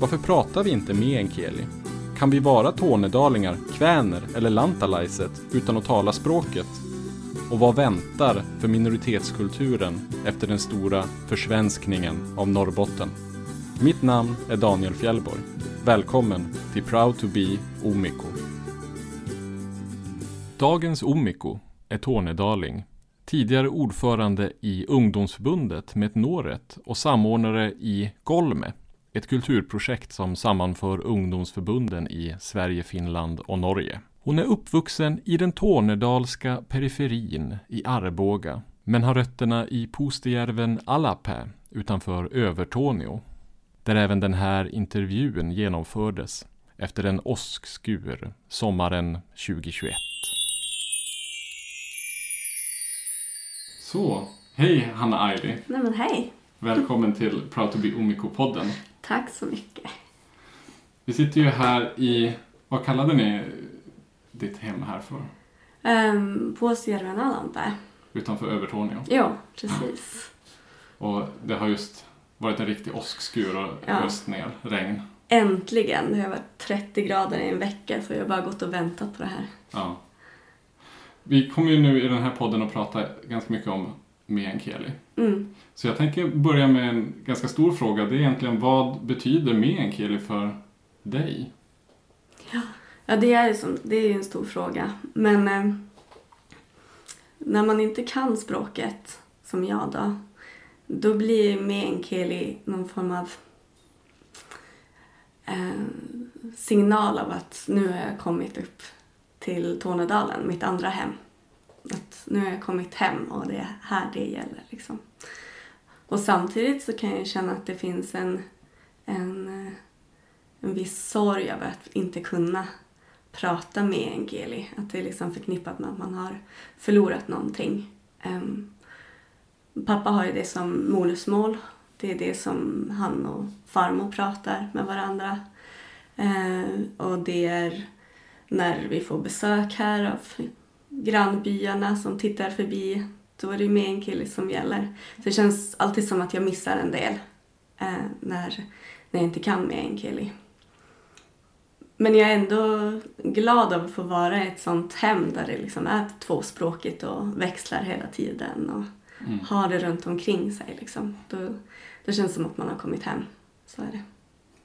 Varför pratar vi inte meänkieli? Kan vi vara tornedalingar, kväner eller lantalaiset utan att tala språket? Och vad väntar för minoritetskulturen efter den stora försvenskningen av Norrbotten? Mitt namn är Daniel Fjällborg. Välkommen till Proud to be Omiko. Dagens Omiko är tornedaling. Tidigare ordförande i ungdomsförbundet med ett Noret och samordnare i Golme, ett kulturprojekt som sammanför ungdomsförbunden i Sverige, Finland och Norge. Hon är uppvuxen i den tornedalska periferin i Arboga, men har rötterna i Pustejärven Alapä utanför Övertorneå, där även den här intervjun genomfördes efter en åskskur sommaren 2021. Så, hej Hanna Ivy. Nej men hej. Välkommen till Proud to be Omiko-podden. Tack så mycket. Vi sitter ju här i, vad kallade ni ditt hem här för? Um, på Siervenalanta. Utanför Övertorneå. Ja, precis. Och det har just varit en riktig åskskur och Ja. öst ner regn. Äntligen. Det har varit 30 grader i en vecka så jag har bara gått och väntat på det här. Ja. Vi kommer ju nu i den här podden att prata ganska mycket om meänkieli. Mm. Så jag tänker börja med en ganska stor fråga. Det är egentligen vad betyder meänkieli för dig? Ja, det är ju som, det är en stor fråga. Men eh, när man inte kan språket, som jag då, då blir meänkieli någon form av eh, signal av att nu har jag kommit upp till Tornedalen, mitt andra hem. Att nu har jag kommit hem och det är här det gäller. Liksom. Och samtidigt så kan jag känna att det finns en, en, eh, en viss sorg över att inte kunna prata med Engeli. Att det är liksom förknippat med att man har förlorat någonting. Um, pappa har ju det som modersmål. Det är det som han och farmor pratar med varandra. Uh, och det är när vi får besök här av grannbyarna som tittar förbi. Då är det meänkieli som gäller. Så det känns alltid som att jag missar en del eh, när, när jag inte kan meänkieli. Men jag är ändå glad över att få vara i ett sånt hem där det liksom är tvåspråkigt och växlar hela tiden och Mm. har det runt omkring sig. Liksom. Då, då känns det som att man har kommit hem. Så är det.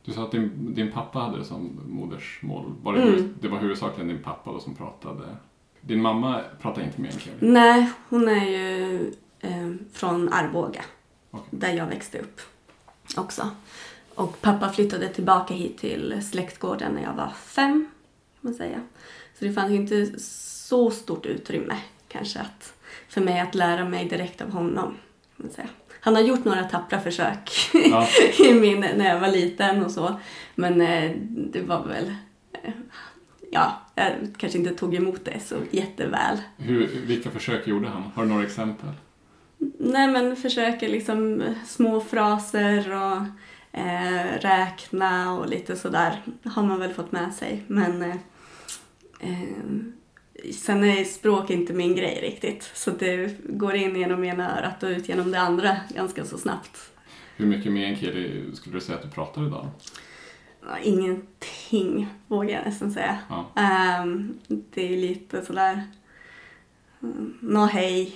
Du sa att din, din pappa hade det som modersmål. Var det, Mm. det var huvudsakligen din pappa då som pratade? Din mamma pratar inte meänkieli? Nej, hon är ju eh, från Arboga, Okej. där jag växte upp också. Och pappa flyttade tillbaka hit till släktgården när jag var fem, kan man säga. Så det fanns ju inte så stort utrymme kanske att, för mig att lära mig direkt av honom. Kan man säga. Han har gjort några tappra försök Ja. i min, när jag var liten och så. Men eh, det var väl, eh, ja, jag kanske inte tog emot det så jätteväl. Hur, vilka försök gjorde han? Har du några exempel? Nej men försöker liksom små fraser och eh, räkna och lite sådär har man väl fått med sig. Men eh, eh, sen är språk inte min grej riktigt. Så det går in genom ena örat och ut genom det andra ganska så snabbt. Hur mycket meänkieli skulle du säga att du pratar idag? Ingenting vågar jag nästan säga. Ja. Ehm, det är lite sådär mm, nå hej,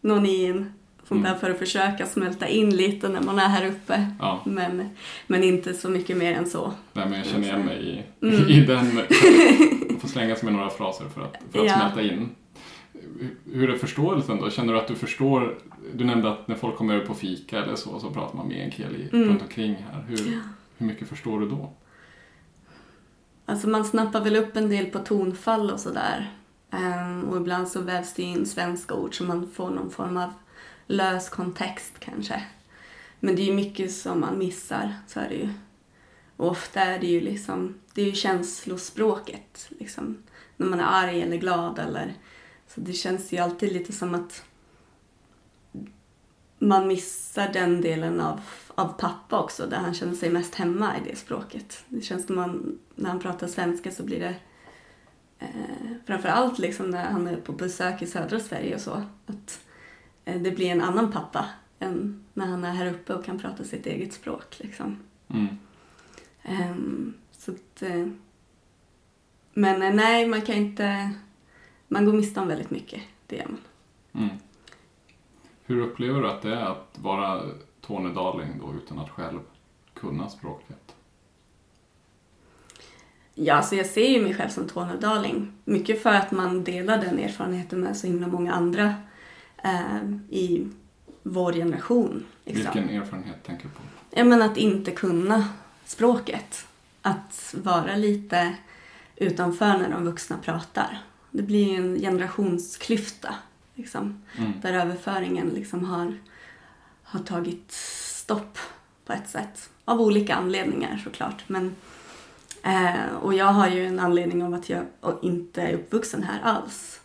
nå nin, sånt där Mm. för att försöka smälta in lite när man är här uppe. ja. Men, men inte så mycket mer än så. Nej, men jag känner igen mig i, Mm. i den. Jag får slänga sig med några fraser för att, för att Ja. smälta in. Hur- är förståelsen då? Känner du att du förstår? Du nämnde att när folk kommer över på fika eller så, så pratar man meänkieli Mm. runt omkring här. Hur, Ja. hur mycket förstår du då? Alltså man snappar väl upp en del på tonfall och sådär. Um, och ibland så vävs det in svenska ord så man får någon form av lös kontext kanske. Men det är ju mycket som man missar, så är det ju. Och ofta är det ju liksom, det är ju känslospråket. Liksom, när man är arg eller glad eller så det känns ju alltid lite som att man missar den delen av, av pappa också, där han känner sig mest hemma i det språket. Det känns som man, när han pratar svenska så blir det eh, framförallt liksom när han är på besök i södra Sverige och så, att eh, det blir en annan pappa än när han är här uppe och kan prata sitt eget språk. Liksom. Mm. Um, så att, eh, men eh, nej, man kan inte... Man går miste om väldigt mycket, det gör man. Mm. Hur upplever du att det är att vara tornedaling då utan att själv kunna språket? Ja, alltså jag ser ju mig själv som tornedaling. Mycket för att man delar den erfarenheten med så himla många andra eh, i vår generation. Liksom. Vilken erfarenhet tänker du på? Ja, men att inte kunna språket. Att vara lite utanför när de vuxna pratar. Det blir ju en generationsklyfta liksom, Mm. där överföringen liksom har, har tagit stopp på ett sätt. Av olika anledningar såklart. Men, eh, och jag har ju en anledning av att jag inte är uppvuxen här alls.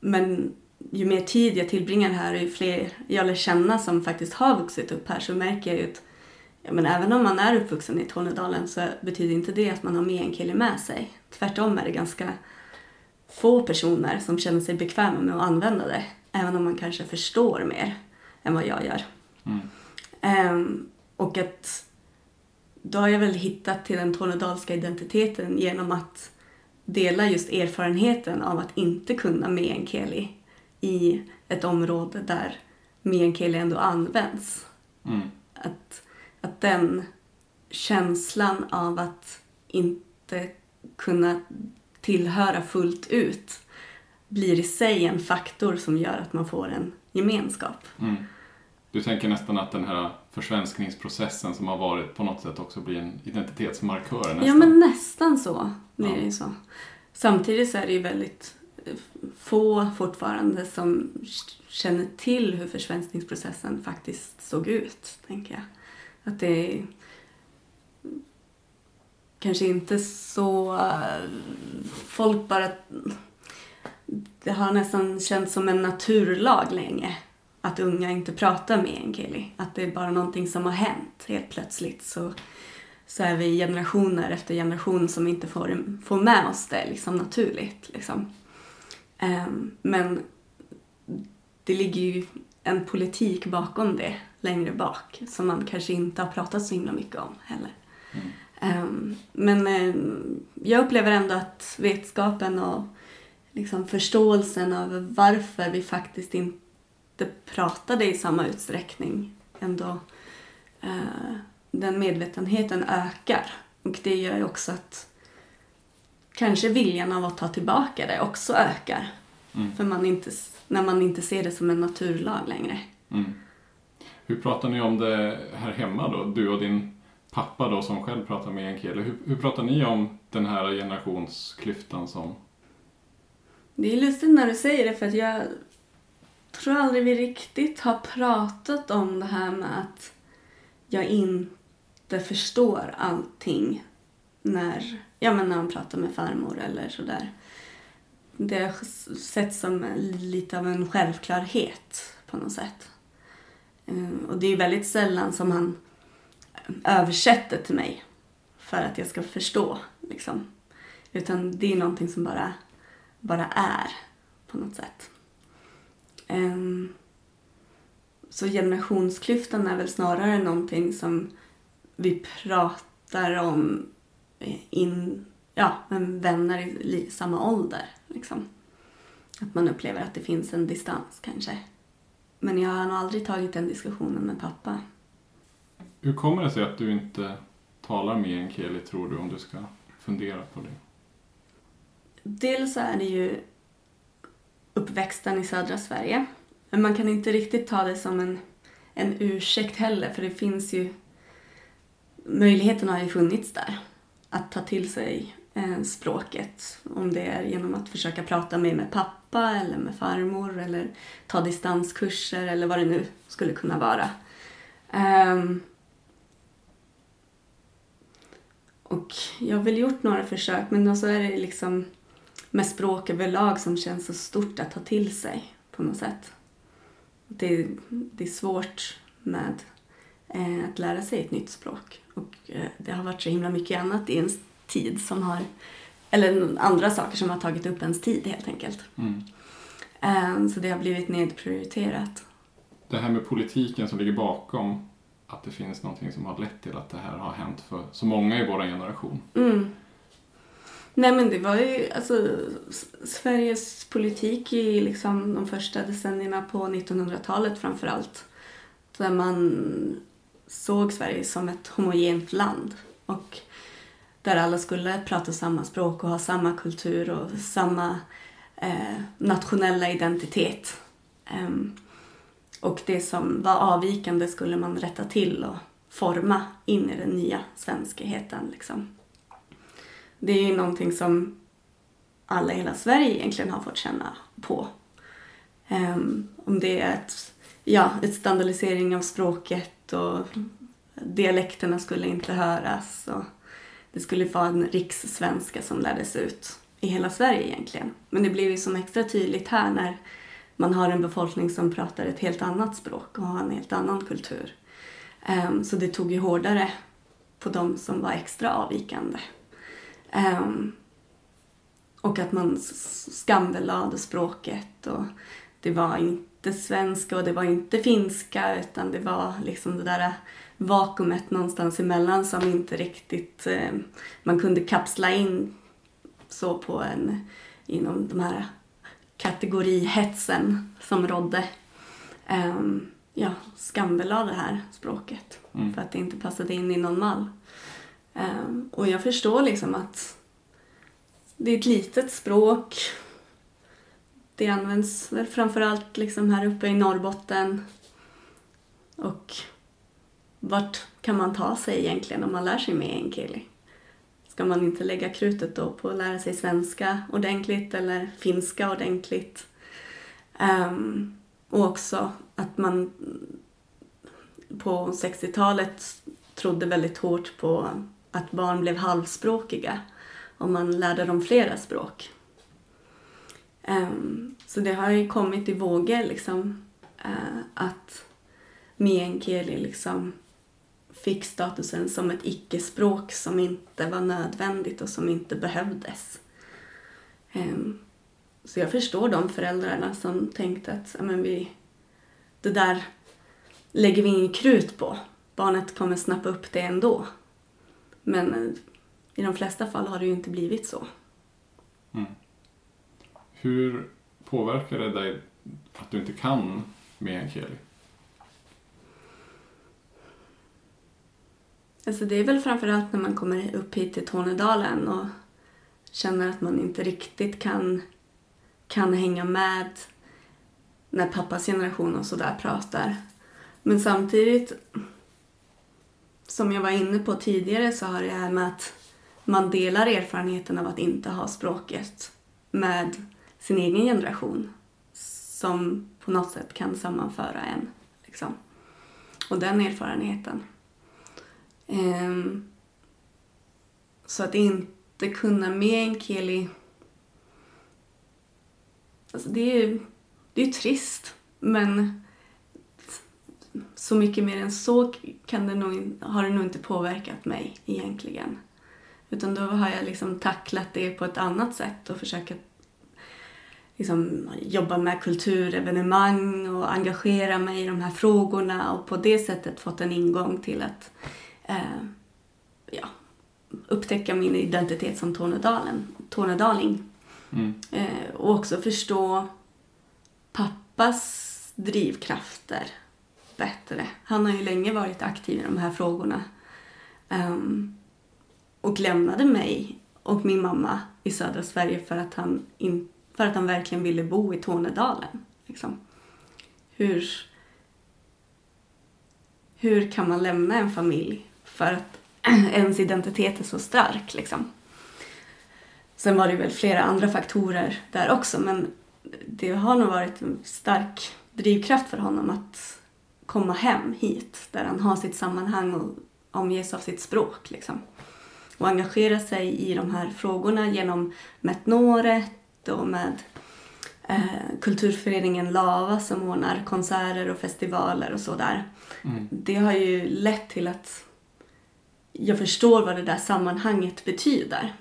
Men ju mer tid jag tillbringar här och ju fler jag lär känna som faktiskt har vuxit upp här så märker jag ju att ja, men även om man är uppvuxen i Tornedalen så betyder inte det att man har meänkieli med sig. Tvärtom är det ganska få personer som känner sig bekväma med att använda det. Även om man kanske förstår mer än vad jag gör. Mm. Ehm, och att då har jag väl hittat till den tornedalska identiteten genom att dela just erfarenheten av att inte kunna meänkieli i ett område där meänkieli ändå används. Mm. Att, att den känslan av att inte kunna tillhöra fullt ut blir i sig en faktor som gör att man får en gemenskap. Mm. Du tänker nästan att den här försvenskningsprocessen som har varit på något sätt också blir en identitetsmarkör nästan? Ja, men nästan så Ja. det ju så. Samtidigt så är det ju väldigt eh, få fortfarande som känner till hur försvenskningsprocessen faktiskt såg ut, tänker jag. Att det är kanske inte så... eh, Folk bara... Det har nästan känts som en naturlag länge att unga inte pratar meänkieli. Att det är bara någonting som har hänt helt plötsligt. Så så är vi generationer efter generation som inte får, får med oss det liksom naturligt. Liksom. Ehm, men det ligger ju en politik bakom det längre bak som man kanske inte har pratat så himla mycket om heller. Mm. Ehm, men ehm, jag upplever ändå att vetskapen och liksom förståelsen av varför vi faktiskt inte pratade i samma utsträckning ändå eh, den medvetenheten ökar. Och det gör ju också att kanske viljan av att ta tillbaka det också ökar. Mm. För man inte, när man inte ser det som en naturlag längre. Mm. Hur pratar ni om det här hemma då? Du och din pappa då som själv pratar meänkieli. Hur, hur pratar ni om den här generationsklyftan som... Det är lustigt när du säger det för att jag tror aldrig vi riktigt har pratat om det här med att jag inte förstår allting när, ja, men när man pratar med farmor eller sådär. Det har sett som lite av en självklarhet på något sätt. Ehm, och det är väldigt sällan som han översätter till mig för att jag ska förstå. Liksom. Utan det är någonting som bara, bara är på något sätt. Um, så generationsklyftan är väl snarare någonting som vi pratar om eh, in, ja, med vänner i samma ålder. Liksom. Att man upplever att det finns en distans kanske. Men jag har nog aldrig tagit den diskussionen med pappa. Hur kommer det sig att du inte talar meänkieli tror du om du ska fundera på det? Dels så är det ju uppväxten i södra Sverige. Men man kan inte riktigt ta det som en, en ursäkt heller för det finns ju möjligheten har ju funnits där att ta till sig eh, språket. Om det är genom att försöka prata mer med pappa eller med farmor eller ta distanskurser eller vad det nu skulle kunna vara. Um, Och jag har väl gjort några försök men så är det liksom med språk överlag som känns så stort att ta till sig på något sätt. Det, det är svårt med eh, att lära sig ett nytt språk. Och eh, det har varit så himla mycket annat i ens tid som har, eller andra saker som har tagit upp ens tid helt enkelt. Mm. Eh, så det har blivit nedprioriterat. Det här med politiken som ligger bakom att det finns någonting som har lett till att det här har hänt för så många i vår generation. Mm. Nej men det var ju alltså Sveriges politik i liksom de första decennierna på 1900-talet framförallt. Där man såg Sverige som ett homogent land och där alla skulle prata samma språk och ha samma kultur och samma eh, nationella identitet. Um, och det som var avvikande skulle man rätta till och forma in i den nya svenskheten. Liksom. Det är ju någonting som alla i hela Sverige egentligen har fått känna på. Um, om det är ett, ja, ett standardisering av språket och dialekterna skulle inte höras och det skulle vara en rikssvenska som lärdes ut i hela Sverige egentligen. Men det blev ju som extra tydligt här när man har en befolkning som pratar ett helt annat språk och har en helt annan kultur. Um, så det tog ju hårdare på de som var extra avvikande. Um, och att man skambelade språket och det var inte svenska och det var inte finska utan det var liksom det där vakuumet någonstans emellan som inte riktigt eh, man kunde kapsla in så på en inom de här kategorihetsen som rådde. Um, ja, skambelade det här språket mm. för att det inte passade in i någon mall. Um, och jag förstår liksom att det är ett litet språk. Det används väl framförallt liksom här uppe i Norrbotten. Och vart kan man ta sig egentligen om man lär sig meänkieli? Ska man inte lägga krutet då på att lära sig svenska ordentligt eller finska ordentligt? Um, och också att man på 60-talet trodde väldigt hårt på att barn blev halvspråkiga om man lärde dem flera språk. Ehm, så det har ju kommit i vågor liksom eh, att meänkieli liksom fick statusen som ett icke-språk som inte var nödvändigt och som inte behövdes. Ehm, så jag förstår de föräldrarna som tänkte att men vi, det där lägger vi inget krut på. Barnet kommer snappa upp det ändå. Men i de flesta fall har det ju inte blivit så. Mm. Hur påverkar det dig att du inte kan meänkieli? Alltså det är väl framförallt när man kommer upp hit till Tornedalen och känner att man inte riktigt kan, kan hänga med när pappas generation och sådär pratar. Men samtidigt, som jag var inne på tidigare, så har det här med att man delar erfarenheten av att inte ha språket med sin egen generation som på något sätt kan sammanföra en. Liksom. Och den erfarenheten. Um, så att inte kunna meänkieli Alltså det är ju det är trist, men så mycket mer än så kan det nog, har det nog inte påverkat mig egentligen. Utan då har jag liksom tacklat det på ett annat sätt och försökt liksom jobba med kulturevenemang och engagera mig i de här frågorna och på det sättet fått en ingång till att eh, ja, upptäcka min identitet som Tornedalen, tornedaling. Mm. Eh, och också förstå pappas drivkrafter bättre. Han har ju länge varit aktiv i de här frågorna. Um, och lämnade mig och min mamma i södra Sverige för att han, in, för att han verkligen ville bo i Tornedalen. Liksom. Hur, hur kan man lämna en familj för att ens identitet är så stark? Liksom? Sen var det väl flera andra faktorer där också men det har nog varit en stark drivkraft för honom att komma hem hit där han har sitt sammanhang och omges av sitt språk. Liksom. och engagera sig i de här frågorna genom Metnoret och med eh, kulturföreningen Lava som ordnar konserter och festivaler och sådär. Mm. Det har ju lett till att jag förstår vad det där sammanhanget betyder.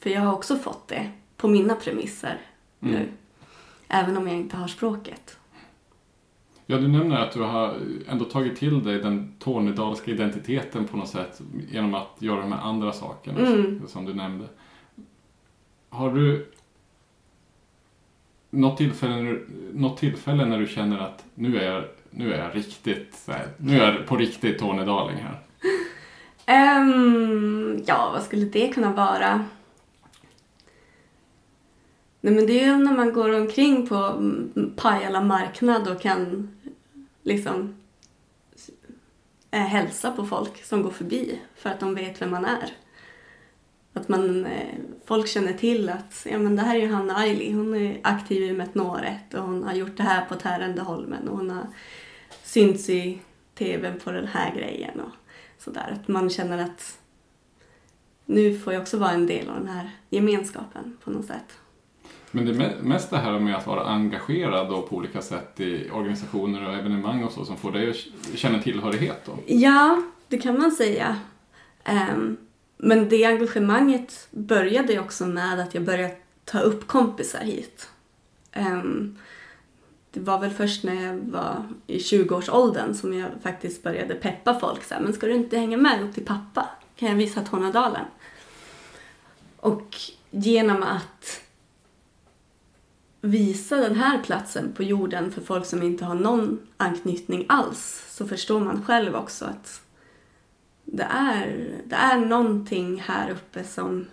För jag har också fått det på mina premisser nu. Mm. Även om jag inte har språket. Ja, du nämner att du har ändå tagit till dig den tornedalska identiteten på något sätt genom att göra de här andra sakerna Mm. som du nämnde. Har du något tillfälle, när du- något tillfälle när du känner att nu är jag, nu är jag riktigt, nu är jag på riktigt tornedaling här? Ehm, ja, vad skulle det kunna vara? Nej, men det är ju när man går omkring på Pajala marknad och kan liksom eh, hälsa på folk som går förbi för att de vet vem man är. Att man, eh, folk känner till att ja, men det här är Johanna Aili. Hon är aktiv i Metnoret och hon har gjort det här på Tärendeholmen och hon har synts i tv på den här grejen. Och, sådär. Att man känner att nu får jag också vara en del av den här gemenskapen på något sätt. Men det är mest det här med att vara engagerad då på olika sätt i organisationer och evenemang och så som får dig att känna tillhörighet då? Ja, det kan man säga. Ehm, men det engagemanget började ju också med att jag började ta upp kompisar hit. Ehm, det var väl först när jag var i 20-årsåldern som jag faktiskt började peppa folk. Så här, men ska du inte hänga med upp till pappa? Kan jag visa Tornedalen? Och genom att visa den här platsen på jorden för folk som inte har någon anknytning alls så förstår man själv också att det är, det är någonting här uppe som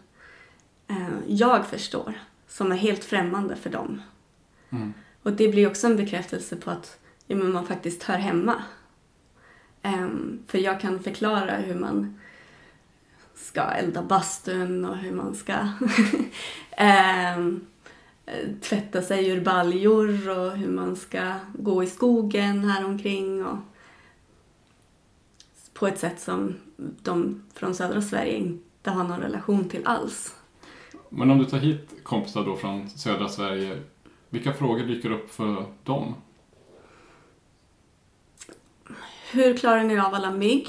eh, jag förstår som är helt främmande för dem. Mm. Och det blir också en bekräftelse på att ja, man faktiskt hör hemma. Ehm, för jag kan förklara hur man ska elda bastun och hur man ska eh, tvätta sig ur baljor och hur man ska gå i skogen här omkring och på ett sätt som de från södra Sverige inte har någon relation till alls. Men om du tar hit kompisar då från södra Sverige, vilka frågor dyker upp för dem? Hur klarar ni av alla mygg?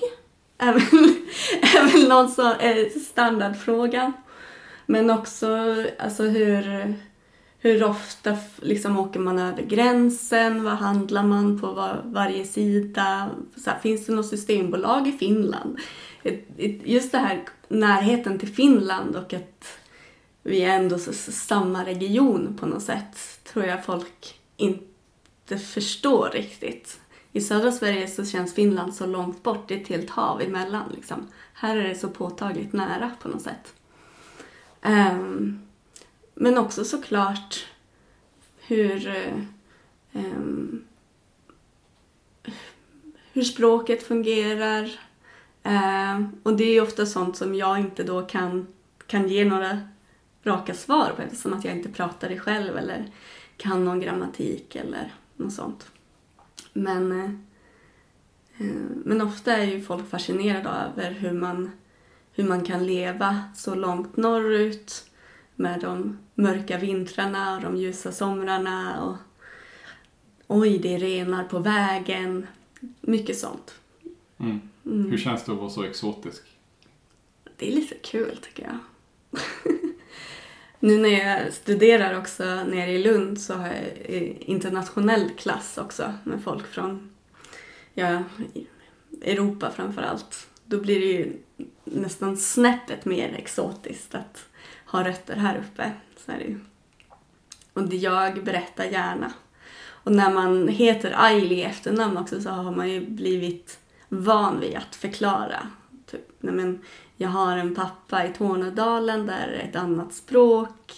Väl, är väl någon som är standardfrågan. Men också alltså hur, hur ofta liksom åker man över gränsen? Vad handlar man på var, varje sida? Så här, finns det något systembolag i Finland? Just det här närheten till Finland och att vi är ändå s- samma region på något sätt tror jag folk inte förstår riktigt. I södra Sverige så känns Finland så långt bort, det är ett helt hav emellan. Liksom. Här är det så påtagligt nära på något sätt. Um, men också såklart hur, eh, hur språket fungerar. Eh, och det är ju ofta sånt som jag inte då kan, kan ge några raka svar på eftersom att jag inte pratar det själv eller kan någon grammatik eller något sånt. Men, eh, eh men ofta är ju folk fascinerade över hur man, hur man kan leva så långt norrut med de mörka vintrarna och de ljusa somrarna och oj, det renar på vägen. Mycket sånt. Mm. Mm. Hur känns det att vara så exotisk? Det är lite kul tycker jag. nu när jag studerar också nere i Lund så har jag eh, internationell klass också med folk från ja, Europa framför allt. Då blir det ju nästan snäppet mer exotiskt att ha rötter här uppe. Så är det ju. Och det jag berättar gärna. Och när man heter Aili i efternamn också så har man ju blivit van vid att förklara. Typ, nej men, jag har en pappa i Tornedalen där är ett annat språk.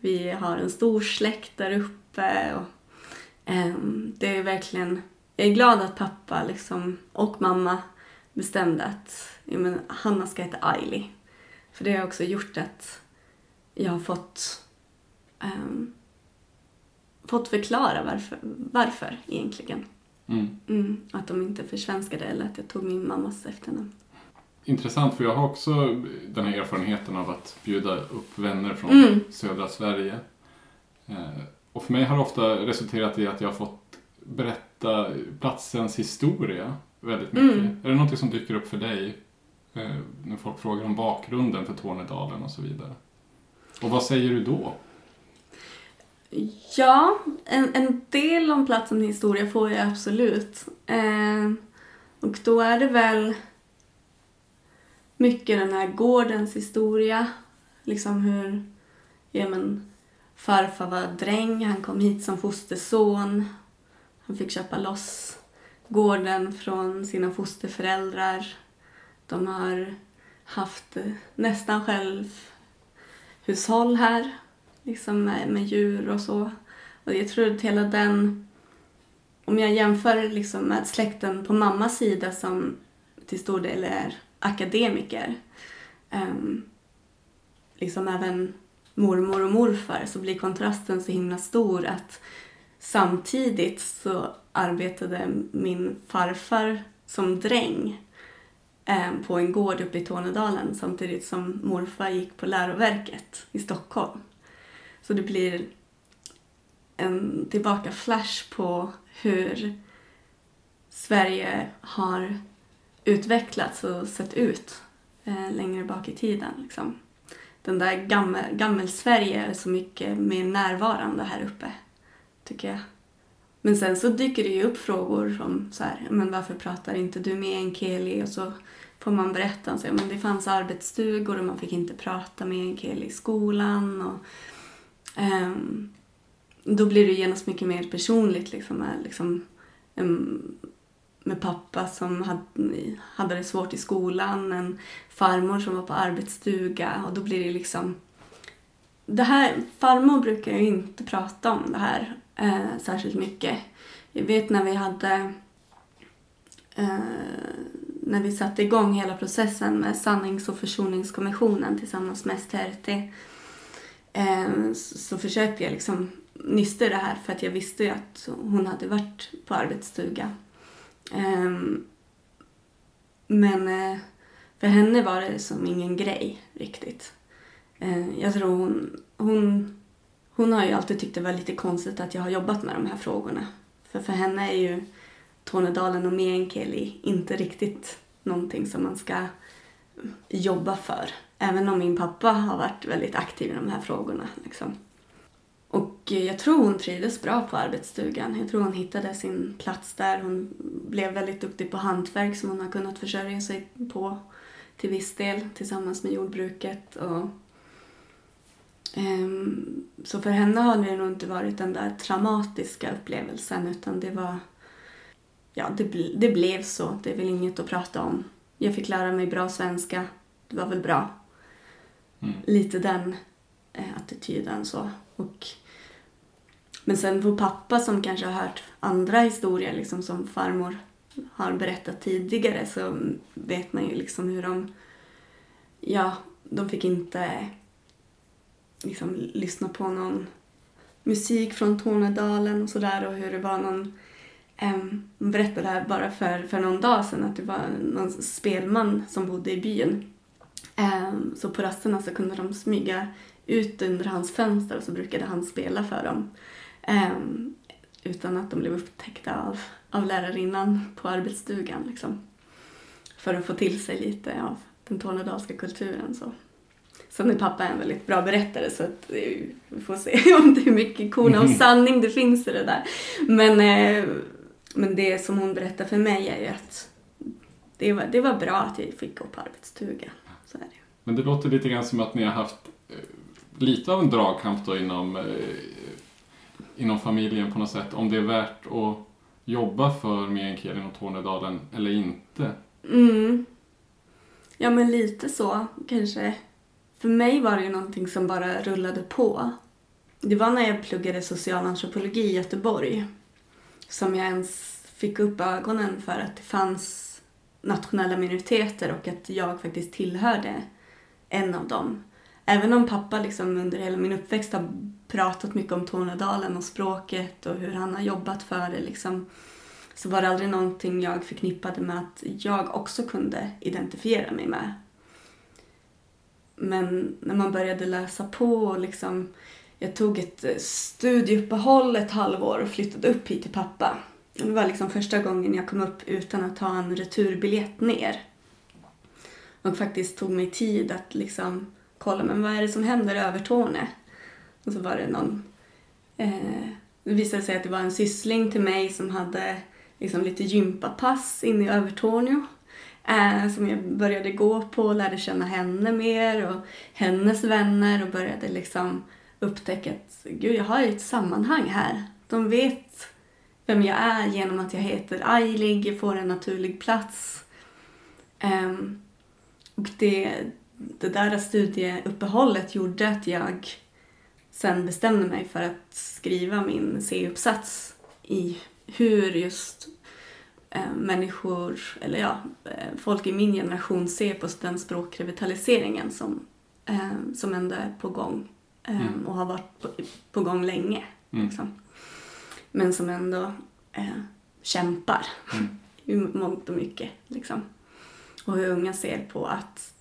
Vi har en stor släkt där uppe. Och, eh, det är verkligen... Jag är glad att pappa liksom, och mamma bestämde att ja, men, Hanna ska heta Aili. För det har också gjort att jag har fått, ehm, fått förklara varför, varför egentligen. Mm. Mm, att de inte försvenskade eller att jag tog min mammas efternamn. intressant för jag har också den här erfarenheten av att bjuda upp vänner från Mm. södra Sverige. Eh, och för mig har det ofta resulterat i att jag har fått berätta platsens historia väldigt mycket. Mm. Är det något som dyker upp för dig eh, när folk frågar om bakgrunden för Tornedalen och så vidare? Och vad säger du då? Ja, en, en del om platsen historia får jag absolut. Eh, och då är det väl mycket den här gårdens historia. Liksom hur ja, men, farfar var dräng, han kom hit som fosterson. Han fick köpa loss gården från sina fosterföräldrar. De har haft nästan själv hushåll här liksom med, med djur och så. Och jag tror att hela den, om jag jämför liksom med släkten på mammas sida som till stor del är akademiker, um, liksom även mormor och morfar, så blir kontrasten så himla stor att samtidigt så arbetade min farfar som dräng eh, på en gård uppe i Tornedalen samtidigt som morfar gick på läroverket i Stockholm. Så det blir en tillbaka flash på hur Sverige har utvecklats och sett ut eh, längre bak i tiden. Liksom. Den där gammel, gammel-Sverige är så mycket mer närvarande här uppe, tycker jag. Men sen så dyker det ju upp frågor som så här, men varför pratar inte du med enkeli? Och så får man berätta, så, men det fanns arbetsstugor och man fick inte prata med enkeli i skolan. Och, um, då blir det genast mycket mer personligt liksom med, liksom, um, med pappa som hade, hade det svårt i skolan, en farmor som var på arbetsstuga och då blir det liksom det här, farmor brukar ju inte prata om det här eh, särskilt mycket. Jag vet när vi hade eh, när vi satte igång hela processen med sannings och försoningskommissionen tillsammans med STRT eh, så, så försökte jag liksom nysta i det här för att jag visste ju att hon hade varit på arbetsstuga. Eh, men eh, för henne var det som ingen grej riktigt. Eh, jag tror hon, hon, hon har ju alltid tyckt det var lite konstigt att jag har jobbat med de här frågorna. För för henne är ju Tornedalen och meänkieli inte riktigt någonting som man ska jobba för. Även om min pappa har varit väldigt aktiv i de här frågorna. Liksom. Och eh, jag tror hon trivdes bra på arbetsstugan. Jag tror hon hittade sin plats där. Hon blev väldigt duktig på hantverk som hon har kunnat försörja sig på till viss del tillsammans med jordbruket. Och, så för henne har det nog inte varit den där traumatiska upplevelsen utan det var ja, det, det blev så. Det är väl inget att prata om. Jag fick lära mig bra svenska. Det var väl bra. Mm. Lite den eh, attityden så. Och, men sen för pappa som kanske har hört andra historier liksom som farmor har berättat tidigare så vet man ju liksom hur de, ja, de fick inte liksom lyssna på någon musik från Tornedalen och sådär och hur det var någon Um, hon berättade här bara för, för någon dag sedan att det var någon spelman som bodde i byn. Så på rasterna så kunde de smyga ut under hans fönster och så brukade han spela för dem. Utan att de blev upptäckta av, av lärarinnan på arbetsstugan. Liksom. För att få till sig lite av den tornedalska kulturen. Så. Sen är pappa en väldigt bra berättare så att eh, vi får se om det är mycket korn av sanning det finns i det där. Men, eh, men det som hon berättar för mig är ju att det var, det var bra att jag fick gå på arbetsstuga. Så är det. Men det låter lite grann som att ni har haft eh, lite av en dragkamp då inom, inom familjen på något sätt. Om det är värt att jobba för meänkielin och Tornedalen eller inte. Mm. Ja, men lite så kanske. För mig var det ju någonting som bara rullade på. Det var när jag pluggade socialantropologi i Göteborg som jag ens fick upp ögonen för att det fanns nationella minoriteter och att jag faktiskt tillhörde en av dem. Även om pappa liksom under hela min uppväxt har pratat mycket om Tornedalen och språket och hur han har jobbat för det liksom, så var det aldrig någonting jag förknippade med att jag också kunde identifiera mig med. Men när man började läsa på och liksom jag tog ett eh, studieuppehåll ett halvår och flyttade upp hit till pappa. Det var liksom första gången jag kom upp utan att ta en returbiljett ner. Och faktiskt tog mig tid att liksom kolla, men vad är det som händer i Övertorne? Och så var det någon... Eh, det visade sig att det var en syssling till mig som hade liksom lite gympapass inne i Övertorneå. Eh, som jag började gå på och lärde känna henne mer och hennes vänner och började liksom upptäcka att gud, jag har ju ett sammanhang här. De vet vem jag är genom att jag heter Ailig, får en naturlig plats. Um, och det, det där studieuppehållet gjorde att jag sen bestämde mig för att skriva min C-uppsats i hur just människor, eller ja, eh, folk i min generation ser på den språkrevitaliseringen som, eh, som ändå är på gång eh, mm. och har varit på, på gång länge. Mm. Liksom. Men som ändå eh, kämpar mm. i mångt och mycket. Liksom. Och hur unga ser på att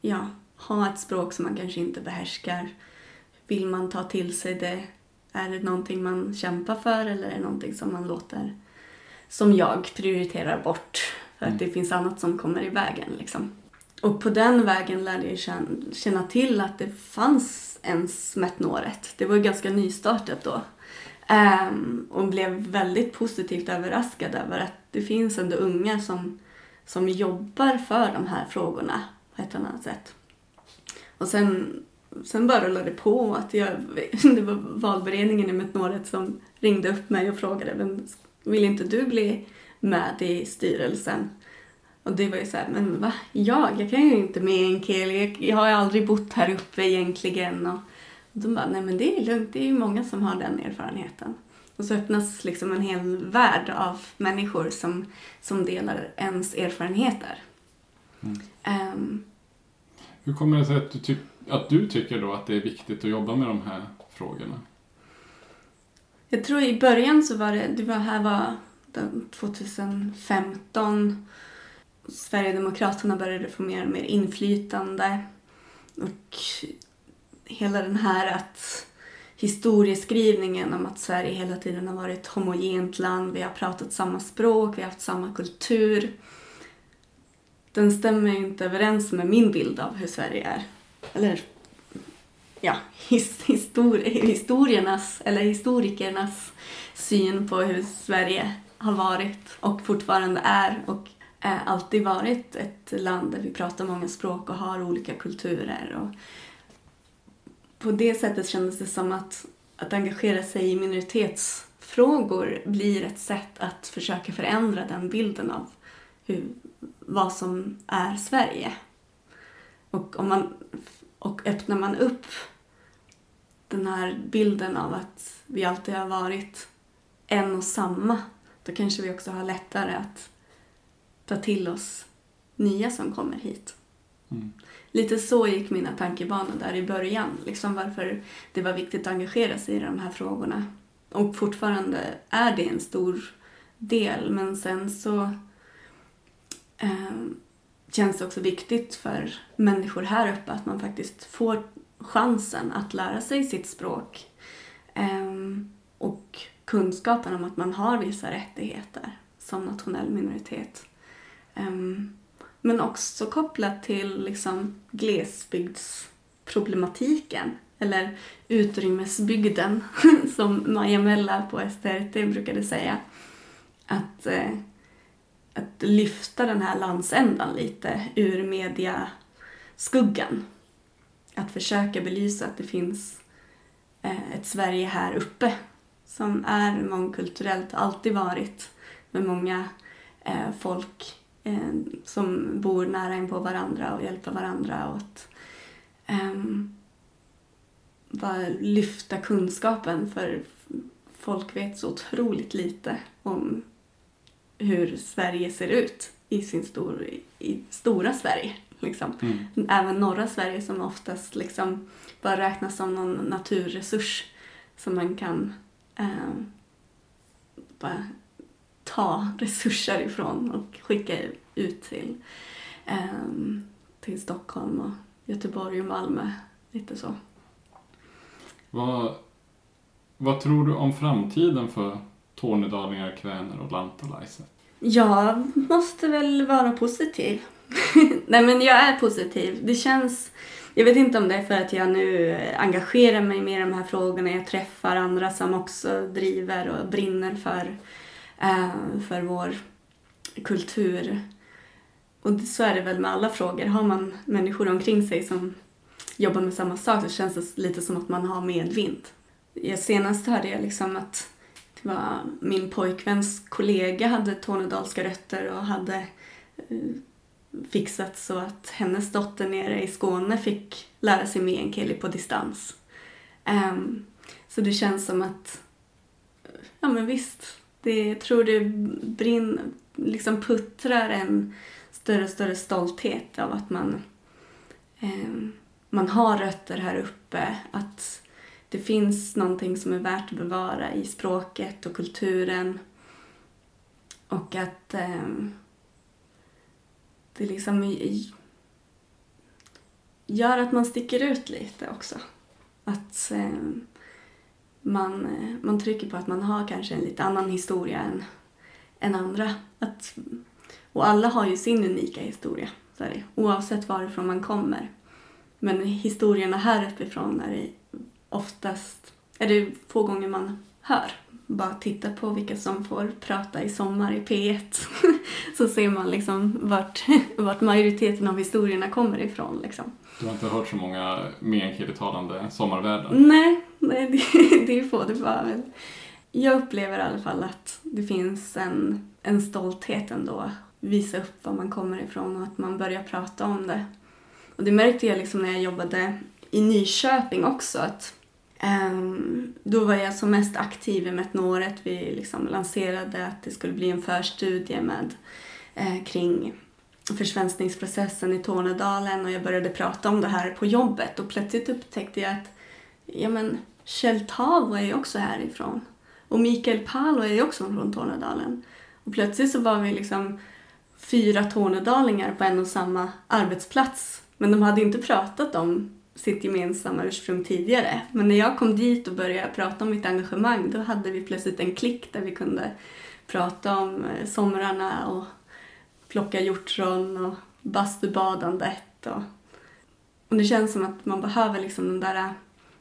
ja, ha ett språk som man kanske inte behärskar. Vill man ta till sig det? Är det någonting man kämpar för eller är det någonting som man låter, som jag prioriterar bort för att mm. det finns annat som kommer i vägen liksom. Och på den vägen lärde jag känna till att det fanns ens Metnåret. Det var ganska nystartat då. Um, och blev väldigt positivt överraskad över att det finns ändå unga som, som jobbar för de här frågorna på ett annat sätt. Och sen, sen bara rullade det på att jag, det var valberedningen i Metnåret som ringde upp mig och frågade men vill inte du bli med i styrelsen? Och det var ju så här, men va? Jag? Jag kan ju inte med en kille. Jag, jag har ju aldrig bott här uppe egentligen. Och, och de bara, nej men det är lugnt. Det är ju många som har den erfarenheten. Och så öppnas liksom en hel värld av människor som, som delar ens erfarenheter. Mm. Um, Hur kommer det sig att du, att du tycker då att det är viktigt att jobba med de här frågorna? Jag tror i början så var det, det var här var 2015 Sverigedemokraterna började få mer och mer inflytande. Och hela den här att historieskrivningen om att Sverige hela tiden har varit ett homogent land, vi har pratat samma språk, vi har haft samma kultur. Den stämmer inte överens med min bild av hur Sverige är. Eller ja, his, histori historiernas, eller historikernas syn på hur Sverige har varit och fortfarande är och eh, alltid varit ett land där vi pratar många språk och har olika kulturer. Och på det sättet kändes det som att, att engagera sig i minoritetsfrågor blir ett sätt att försöka förändra den bilden av hur, vad som är Sverige. Och, om man, och öppnar man upp den här bilden av att vi alltid har varit en och samma, då kanske vi också har lättare att ta till oss nya som kommer hit. Mm. Lite så gick mina tankebanor där i början, liksom varför det var viktigt att engagera sig i de här frågorna. Och fortfarande är det en stor del, men sen så eh, känns det också viktigt för människor här uppe att man faktiskt får chansen att lära sig sitt språk ehm, och kunskapen om att man har vissa rättigheter som nationell minoritet. Ehm, men också kopplat till liksom glesbygdsproblematiken eller utrymmesbygden som Maja Mella på STRT brukade säga. Att, eh, att lyfta den här landsändan lite ur mediaskuggan. Att försöka belysa att det finns eh, ett Sverige här uppe som är mångkulturellt, alltid varit med många eh, folk eh, som bor nära in på varandra och hjälper varandra och att ehm, bara lyfta kunskapen för folk vet så otroligt lite om hur Sverige ser ut i sin stor, i stora Sverige. Liksom. Mm. Även norra Sverige som oftast liksom bara räknas som någon naturresurs som man kan eh, bara ta resurser ifrån och skicka ut till, um, till Stockholm och Göteborg och Malmö. Lite så. Vad, vad tror du om framtiden för tornedalingar, kväner och lantalaiset? Jag måste väl vara positiv. Nej men jag är positiv. Det känns... Jag vet inte om det är för att jag nu engagerar mig mer i de här frågorna. Jag träffar andra som också driver och brinner för, eh, för vår kultur. Och så är det väl med alla frågor. Har man människor omkring sig som jobbar med samma sak så känns det lite som att man har medvind. Jag senast hörde jag liksom att det var min pojkväns kollega hade tornedalska rötter och hade eh, fixat så att hennes dotter nere i Skåne fick lära sig meänkieli på distans. Um, så det känns som att, ja men visst, det, jag tror det brinner, liksom puttrar en större och större stolthet av att man, um, man har rötter här uppe, att det finns någonting som är värt att bevara i språket och kulturen. Och att um, det liksom gör att man sticker ut lite också. Att eh, man, eh, man trycker på att man har kanske en lite annan historia än, än andra. Att, och alla har ju sin unika historia, så är det, oavsett varifrån man kommer. Men historierna här uppifrån är det oftast, är det få gånger man hör bara titta på vilka som får prata i sommar i P1 så ser man liksom vart, vart majoriteten av historierna kommer ifrån. Liksom. Du har inte hört så många meänkielitalande sommarvärdar? Nej, nej det, det är få. Det var väl. Jag upplever i alla fall att det finns en, en stolthet ändå. Visa upp var man kommer ifrån och att man börjar prata om det. Och det märkte jag liksom när jag jobbade i Nyköping också. att Um, då var jag som mest aktiv i Metnoret. Vi liksom lanserade att det skulle bli en förstudie med, eh, kring försvenskningsprocessen i Tornedalen och jag började prata om det här på jobbet och plötsligt upptäckte jag att ja men Kjell Tavo är ju också härifrån och Mikael Palo är ju också från Tornedalen. Och plötsligt så var vi liksom fyra tornedalingar på en och samma arbetsplats men de hade inte pratat om sitt gemensamma ursprung tidigare. Men när jag kom dit och började prata om mitt engagemang då hade vi plötsligt en klick där vi kunde prata om eh, somrarna och plocka hjortron och bastubadandet. Och, och det känns som att man behöver liksom den där eh,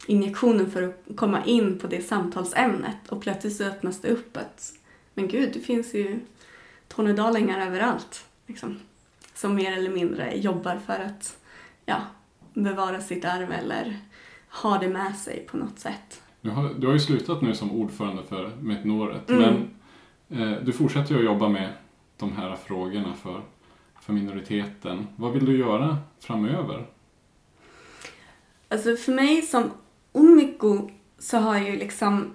injektionen för att komma in på det samtalsämnet och plötsligt så öppnas det upp att men gud, det finns ju tornedalingar överallt. Liksom, som mer eller mindre jobbar för att ja, bevara sitt arv eller ha det med sig på något sätt. Du har, du har ju slutat nu som ordförande för Metnoret mm. men eh, du fortsätter ju att jobba med de här frågorna för, för minoriteten. Vad vill du göra framöver? Alltså för mig som Umiko så har ju liksom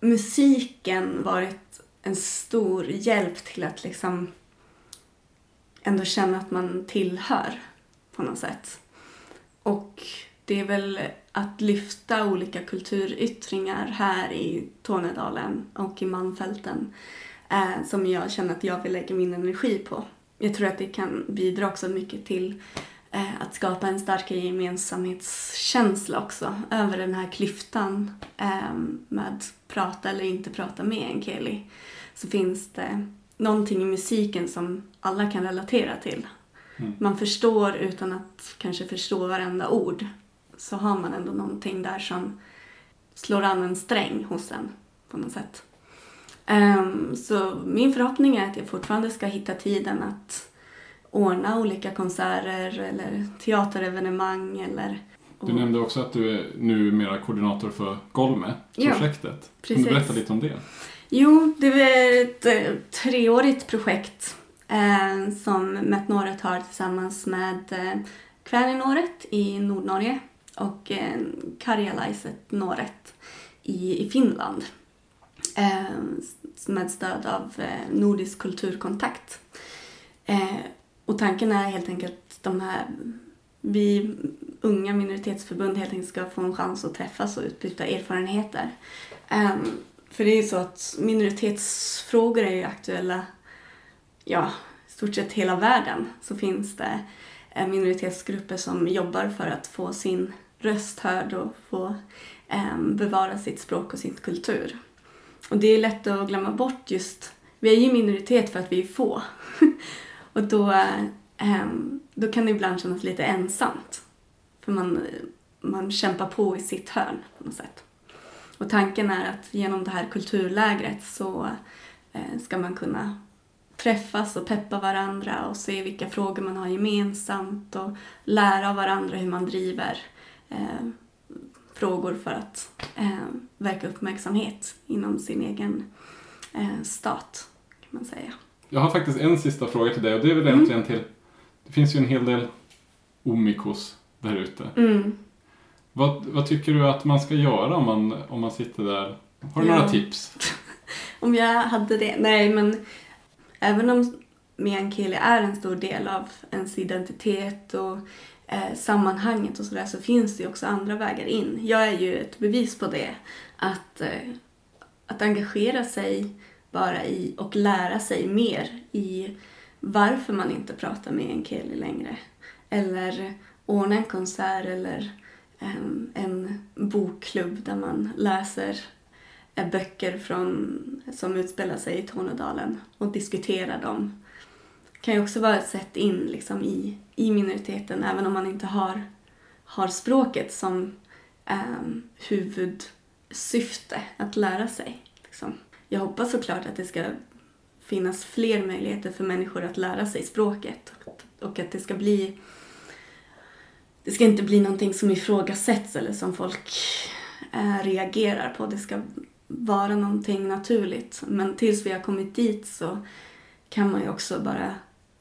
musiken varit en stor hjälp till att liksom ändå känna att man tillhör på något sätt. Och det är väl att lyfta olika kulturyttringar här i Tornedalen och i Malmfälten eh, som jag känner att jag vill lägga min energi på. Jag tror att det kan bidra också mycket till eh, att skapa en starkare gemensamhetskänsla också över den här klyftan eh, med prata eller inte prata med en Keli. Så finns det någonting i musiken som alla kan relatera till. Mm. Man förstår utan att kanske förstå varenda ord. Så har man ändå någonting där som slår an en sträng hos en på något sätt. Um, så min förhoppning är att jag fortfarande ska hitta tiden att ordna olika konserter eller teaterevenemang eller du nämnde också att du är numera koordinator för Golme-projektet. Ja, kan du berätta lite om det? Jo, det är ett eh, treårigt projekt eh, som Metnoret har tillsammans med eh, Kväninoret i Nordnorge och eh, Karjalaiset Noret i, i Finland eh, med stöd av eh, Nordisk kulturkontakt. Eh, och tanken är helt enkelt att de här, vi unga minoritetsförbund helt enkelt ska få en chans att träffas och utbyta erfarenheter. Um, För det är ju så att minoritetsfrågor är ju aktuella, ja, i stort sett hela världen så finns det eh, minoritetsgrupper som jobbar för att få sin röst hörd och få eh, bevara sitt språk och sin kultur. Och det är lätt att glömma bort just, vi är ju minoritet för att vi är få. och då, eh, då kan det ibland kännas lite ensamt. För man, man kämpar på i sitt hörn på något sätt. Och tanken är att genom det här kulturlägret så eh, ska man kunna träffas och peppa varandra och se vilka frågor man har gemensamt och lära av varandra hur man driver eh, frågor för att eh, verka uppmärksamhet inom sin egen eh, stat, kan man säga. Jag har faktiskt en sista fråga till dig och det är väl mm. egentligen till, det finns ju en hel del omikos där ute. Mm. Vad, vad tycker du att man ska göra om man, om man sitter där? Har du ja. några tips? om jag hade det? Nej, men även om meänkieli är en stor del av ens identitet och eh, sammanhanget och sådär så finns det ju också andra vägar in. Jag är ju ett bevis på det. Att, eh, att engagera sig bara i och lära sig mer i varför man inte pratar meänkieli längre. Eller ordna en konsert eller en, en bokklubb där man läser böcker från, som utspelar sig i Tornedalen och diskuterar dem. Det kan ju också vara ett sätt in liksom, i, i minoriteten även om man inte har, har språket som eh, huvudsyfte att lära sig. Liksom. Jag hoppas såklart att det ska finnas fler möjligheter för människor att lära sig språket och att det ska bli det ska inte bli någonting som ifrågasätts eller som folk eh, reagerar på. Det ska vara någonting naturligt. Men tills vi har kommit dit så kan man ju också bara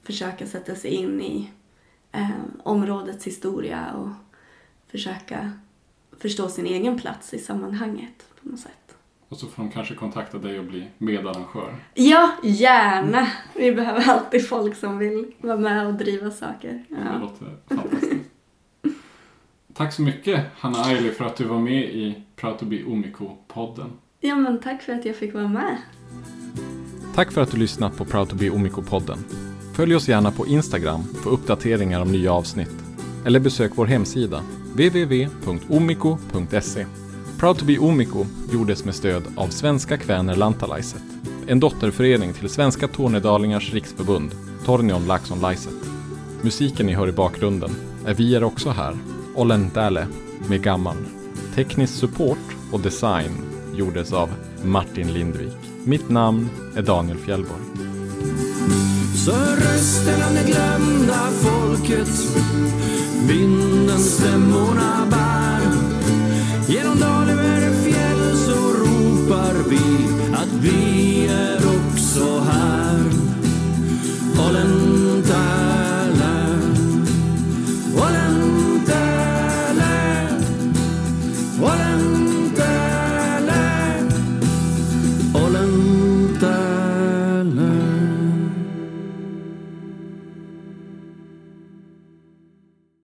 försöka sätta sig in i äh, områdets historia och försöka förstå sin egen plats i sammanhanget på något sätt. Och så får de kanske kontakta dig och bli medarrangör. Ja, gärna! Vi behöver alltid folk som vill vara med och driva saker. Ja. Det låter fantastiskt. Tack så mycket Hanna Aili för att du var med i Proud to be Omiko-podden. Ja, men tack för att jag fick vara med. Tack för att du lyssnat på Proud to be Omiko-podden. Följ oss gärna på Instagram för uppdateringar om nya avsnitt. Eller besök vår hemsida www.omiko.se. Proud to be Omiko gjordes med stöd av Svenska Kväner Lantalaiset, en dotterförening till Svenska Tornedalingars riksförbund, Tornion Laxon Laiset. Musiken ni hör i bakgrunden är Vi är också här Ollentale med Gammal. Teknisk support och design gjordes av Martin Lindvik. Mitt namn är Daniel Fjellborg. Så rösten av det glömda folket Vinden stämmorna bär Genom dal över fjäll så ropar vi att vi är också här holländare